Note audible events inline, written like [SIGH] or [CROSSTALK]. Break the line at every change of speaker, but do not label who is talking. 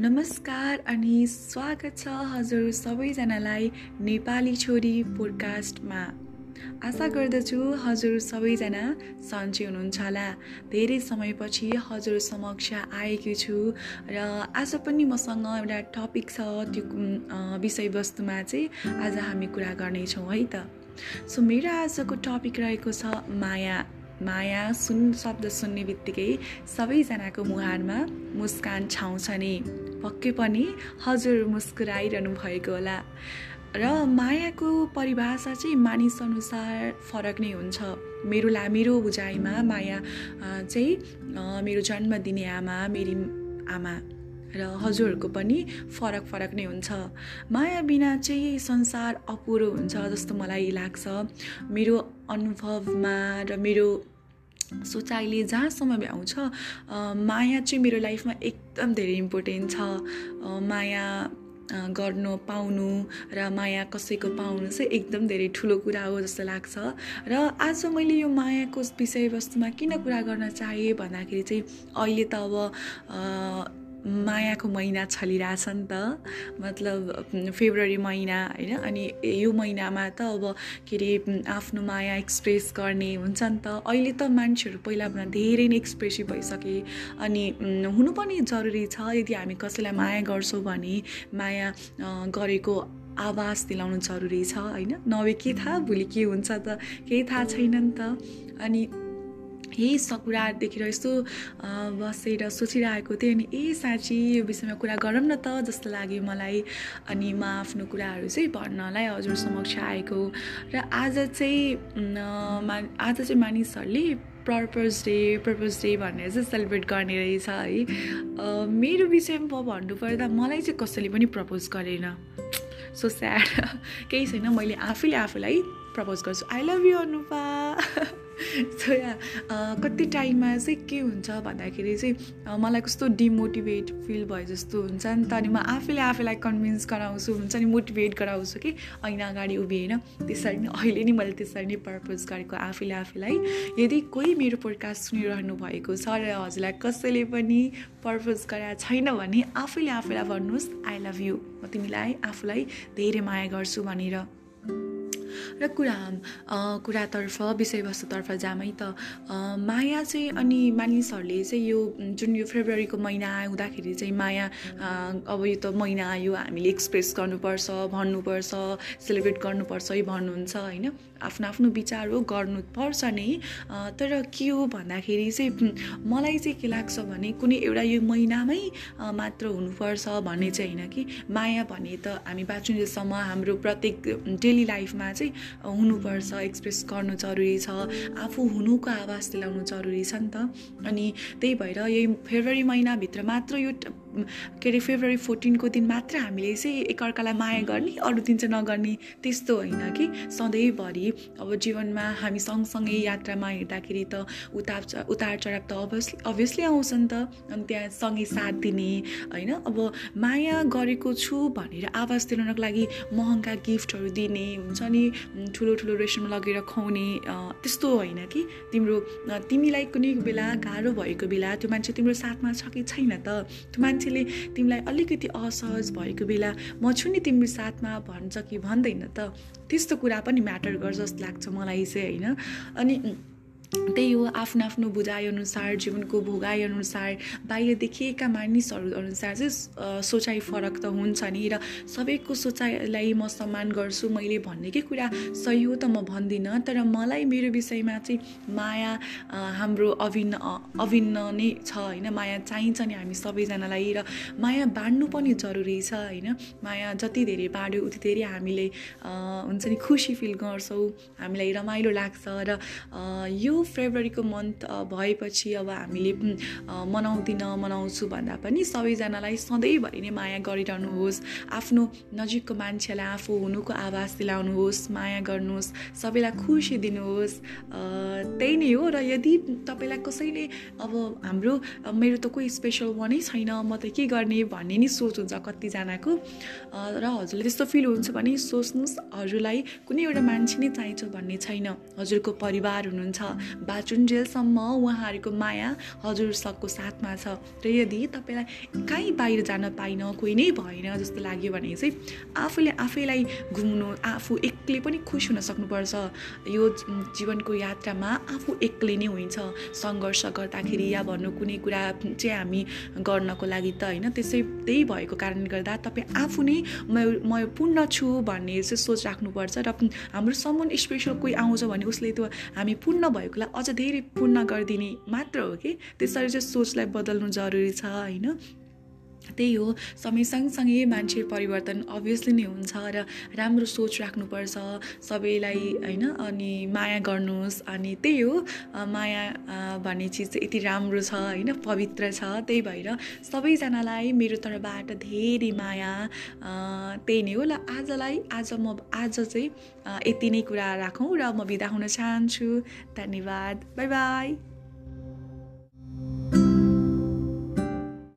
नमस्कार अनि स्वागत छ हजुर सबैजनालाई नेपाली छोरी पोडकास्टमा आशा गर्दछु हजुर सबैजना सन्चै हुनुहुन्छ होला। धेरै समयपछि हजुर समक्ष आएकी छु र आज पनि मसँग एउटा टपिक छ त्यो विषयवस्तुमा चाहिँ आज हामी कुरा गर्नेछौँ है त। सो मेरो आजको टपिक रहेको छ माया। माया सुन शब्द सुन्ने बित्तिकै सबैजनाको मुहारमा मुस्कान छाउँछ नि। पक्कै पनि हजुर मुस्कुराइरहनु भएको होला। र मायाको परिभाषा चाहिँ मानिसअनुसार फरक नै हुन्छ। मेरो ला मेरो बुझाइमा माया चाहिँ मेरो जन्म दिने आमा मेरी आमा र हजुरहरूको पनि फरक फरक नै हुन्छ। माया बिना चाहिँ संसार अपुरो हुन्छ जस्तो मलाई लाग्छ। मेरो अनुभवमा र मेरो सोचाइले जहाँसम्म भ्याउँछ माया चाहिँ मेरो लाइफमा एकदम धेरै इम्पोर्टेन्ट छ। माया गर्नु पाउनु र माया कसैको पाउनु चाहिँ एकदम धेरै ठुलो कुरा हो जस्तो लाग्छ। र आज मैले यो मायाको विषयवस्तुमा किन कुरा गर्न चाहेँ भन्दाखेरि चाहिँ अहिले त अब मायाको महिना छलिरहेछ नि त। मतलब फेब्रुअरी महिना होइन? अनि यो महिनामा त अब के अरे आफ्नो माया एक्सप्रेस गर्ने हुन्छ नि त। अहिले त मान्छेहरू पहिलाभन्दा धेरै नै एक्सप्रेसिभ भइसके। अनि हुनु पनि जरुरी छ। यदि हामी कसैलाई माया गर्छौँ भने माया गरेको आवाज दिलाउनु जरुरी छ होइन? नभए के थाहा? भोलि के हुन्छ त? केही थाहा छैन नि त। अनि यही स देखेर यस्तो बसेर सोचिरहेको थिएँ अनि ए साँच्ची यो विषयमा कुरा गरौँ न त जस्तो लाग्यो मलाई। अनि म आफ्नो कुराहरू चाहिँ भन्नलाई हजुर समक्ष आएको। र आज चाहिँ मा आज चाहिँ मानिसहरूले पर्पज डे पर्पज डे भनेर चाहिँ सेलिब्रेट गर्ने रहेछ है। मेरो विषयमा भन्नुपर्दा मलाई चाहिँ कसैले पनि प्रपोज गरेन। सो स्याड [LAUGHS] केही छैन मैले आफैले आफूलाई प्रपोज गर्छु। I love you Anupa. [LAUGHS] [LAUGHS] So yeah कति टाइममा चाहिँ के हुन्छ भन्दाखेरि चाहिँ मलाई कस्तो डिमोटिभेट फिल भयो जस्तो हुन्छ। नि त अनि म आफैले आफैलाई कन्भिन्स गराउँछु हुन्छ नि मोटिभेट गराउँछु कि ऐना अगाडि उभिएन त्यसरी नै अहिले नै मैले त्यसरी नै पर्पोज गरेको आफैले आफैलाई। यदि कोही मेरो पोडकास्ट सुनिरहनु भएको छ र हजुरलाई कसैले पनि पर्पोज गराएको छैन भने आफैले आफैलाई भन्नुहोस् आई लभ यु म तिमीलाई आफूलाई धेरै माया गर्छु भनेर। र कुरा कुरातर्फ विषयवस्तुतर्फ जामै त माया चाहिँ अनि मानिसहरूले चाहिँ यो जुन यो फेब्रुअरीको महिना हुँदाखेरि चाहिँ माया अब यो त महिना आयो हामीले एक्सप्रेस गर्नुपर्छ भन्नुपर्छ सेलिब्रेट गर्नुपर्छ है भन्नुहुन्छ होइन? आफ्नो आफ्नो विचार हो गर्नुपर्छ नै तर के हो भन्दाखेरि चाहिँ मलाई चाहिँ के लाग्छ भने कुनै एउटा यो महिनामै मात्र हुनुपर्छ भन्ने चाहिँ होइन कि माया भने त हामी बाँच्नुसम्म हाम्रो प्रत्येक डेली लाइफमा चाहिँ हुनुपर्छ एक्सप्रेस गर्नु जरुरी छ आफू हुनुको आवाज दिलाउनु जरुरी छ नि त। अनि त्यही भएर यही फेब्रुअरी महिनाभित्र मात्र यो के अरे फेब्रुअरी फोर्टिनको दिन मात्र हामीले चाहिँ एकअर्कालाई माया गर्ने अरू दिन चाहिँ नगर्ने त्यस्तो होइन कि? सधैँभरि अब जीवनमा हामी सँगसँगै यात्रामा हिँड्दाखेरि त उतार उतार चढाव त अभियसली अभियसली आउँछ नि त। अनि त्यहाँ सँगै साथ दिने होइन? अब माया गरेको छु भनेर आवाज दिलाउनको लागि महँगा गिफ्टहरू दिने हुन्छ नि? ठुलो ठुलो रेस्टुरेन्टमा लगेर खुवाउने त्यस्तो होइन कि? तिम्रो तिमीलाई कुनै बेला गाह्रो भएको बेला त्यो मान्छे तिम्रो साथमा छ कि छैन त? त्यो मान्छेले तिमीलाई अलिकति असहज भएको बेला म छु नि तिम्रो साथमा भन्छ कि भन्दैन त। त्यस्तो कुरा पनि म्याटर गर्छ जस्तो लाग्छ मलाई चाहिँ होइन? अनि त्यही हो आफ्नो आफ्नो बुझाइअनुसार जीवनको भोगाइअनुसार बाहिर देखिएका मानिसहरू अनुसार चाहिँ सोचाइ फरक त हुन्छ नि र सबैको सोचाइलाई म सम्मान गर्छु। मैले भन्नेकै कुरा सही हो त म भन्दिनँ तर मलाई मेरो विषयमा चाहिँ माया हाम्रो अभिन्न अभिन्न नै छ होइन। माया चाहिन्छ नि हामी सबैजनालाई र माया बाँड्नु पनि जरुरी छ होइन। माया जति धेरै बाँड्यो उति धेरै हामीले हुन्छ नि खुसी फिल गर्छौँ। हामीलाई रमाइलो लाग्छ र यो फेब्रुअरीको मन्थ भएपछि अब हामीले मनाउँदिन मनाउँछु भन्दा पनि सबैजनालाई सधैँभरि नै माया गरिरहनुहोस्। आफ्नो नजिकको मान्छेलाई आफू हुनुको आवाज दिलाउनुहोस् माया गर्नुहोस् सबैलाई खुसी दिनुहोस्। त्यही नै हो र यदि तपाईँलाई कसैले अब हाम्रो मेरो त कोही स्पेसल वानै छैन म त के गर्ने भन्ने नि सोच हुन्छ कतिजनाको। र हजुरले त्यस्तो फिल हुन्छ भने सोच्नुहोस् हजुरलाई कुनै एउटा मान्छे नै चाहिन्छ भन्ने छैन। हजुरको परिवार हुनुहुन्छ बाचुन्जेलसम्म उहाँहरूको माया हजुर सबको साथमा छ। र यदि तपाईँलाई कहीँ बाहिर जान पाइन कोही नै भएन जस्तो लाग्यो भने चाहिँ आफूले आफैलाई घुम्नु आफू एक्लै पनि खुस हुन सक्नुपर्छ। यो जीवनको यात्रामा आफू एक्लै नै हुन्छ। सङ्घर्ष गर्दाखेरि या भन्नु कुनै कुरा चाहिँ हामी गर्नको लागि त होइन त्यसै त्यही भएको कारणले गर्दा तपाईँ आफू नै म म पूर्ण छु भन्ने चाहिँ सोच राख्नुपर्छ। र हाम्रो सम्मान स्पेसल कोही आउँछ भने उसले त्यो हामी पूर्ण भएकोलाई अझ धेरै पूर्ण गरिदिने मात्र हो कि त्यसरी चाहिँ सोचलाई बदल्नु जरुरी छ होइन? त्यही हो समय सँगसँगै मान्छे परिवर्तन अभियसली नै हुन्छ र राम्रो सोच राख्नुपर्छ सबैलाई होइन अनि माया गर्नुहोस् अनि त्यही हो माया भन्ने चिज चाहिँ यति राम्रो छ होइन पवित्र छ त्यही भएर सबैजनालाई मेरो तर्फबाट धेरै माया त्यही नै हो ल आजलाई आज म आज चाहिँ यति नै कुरा राखौँ र म बिदा हुन चाहन्छु धन्यवाद बाई बाई।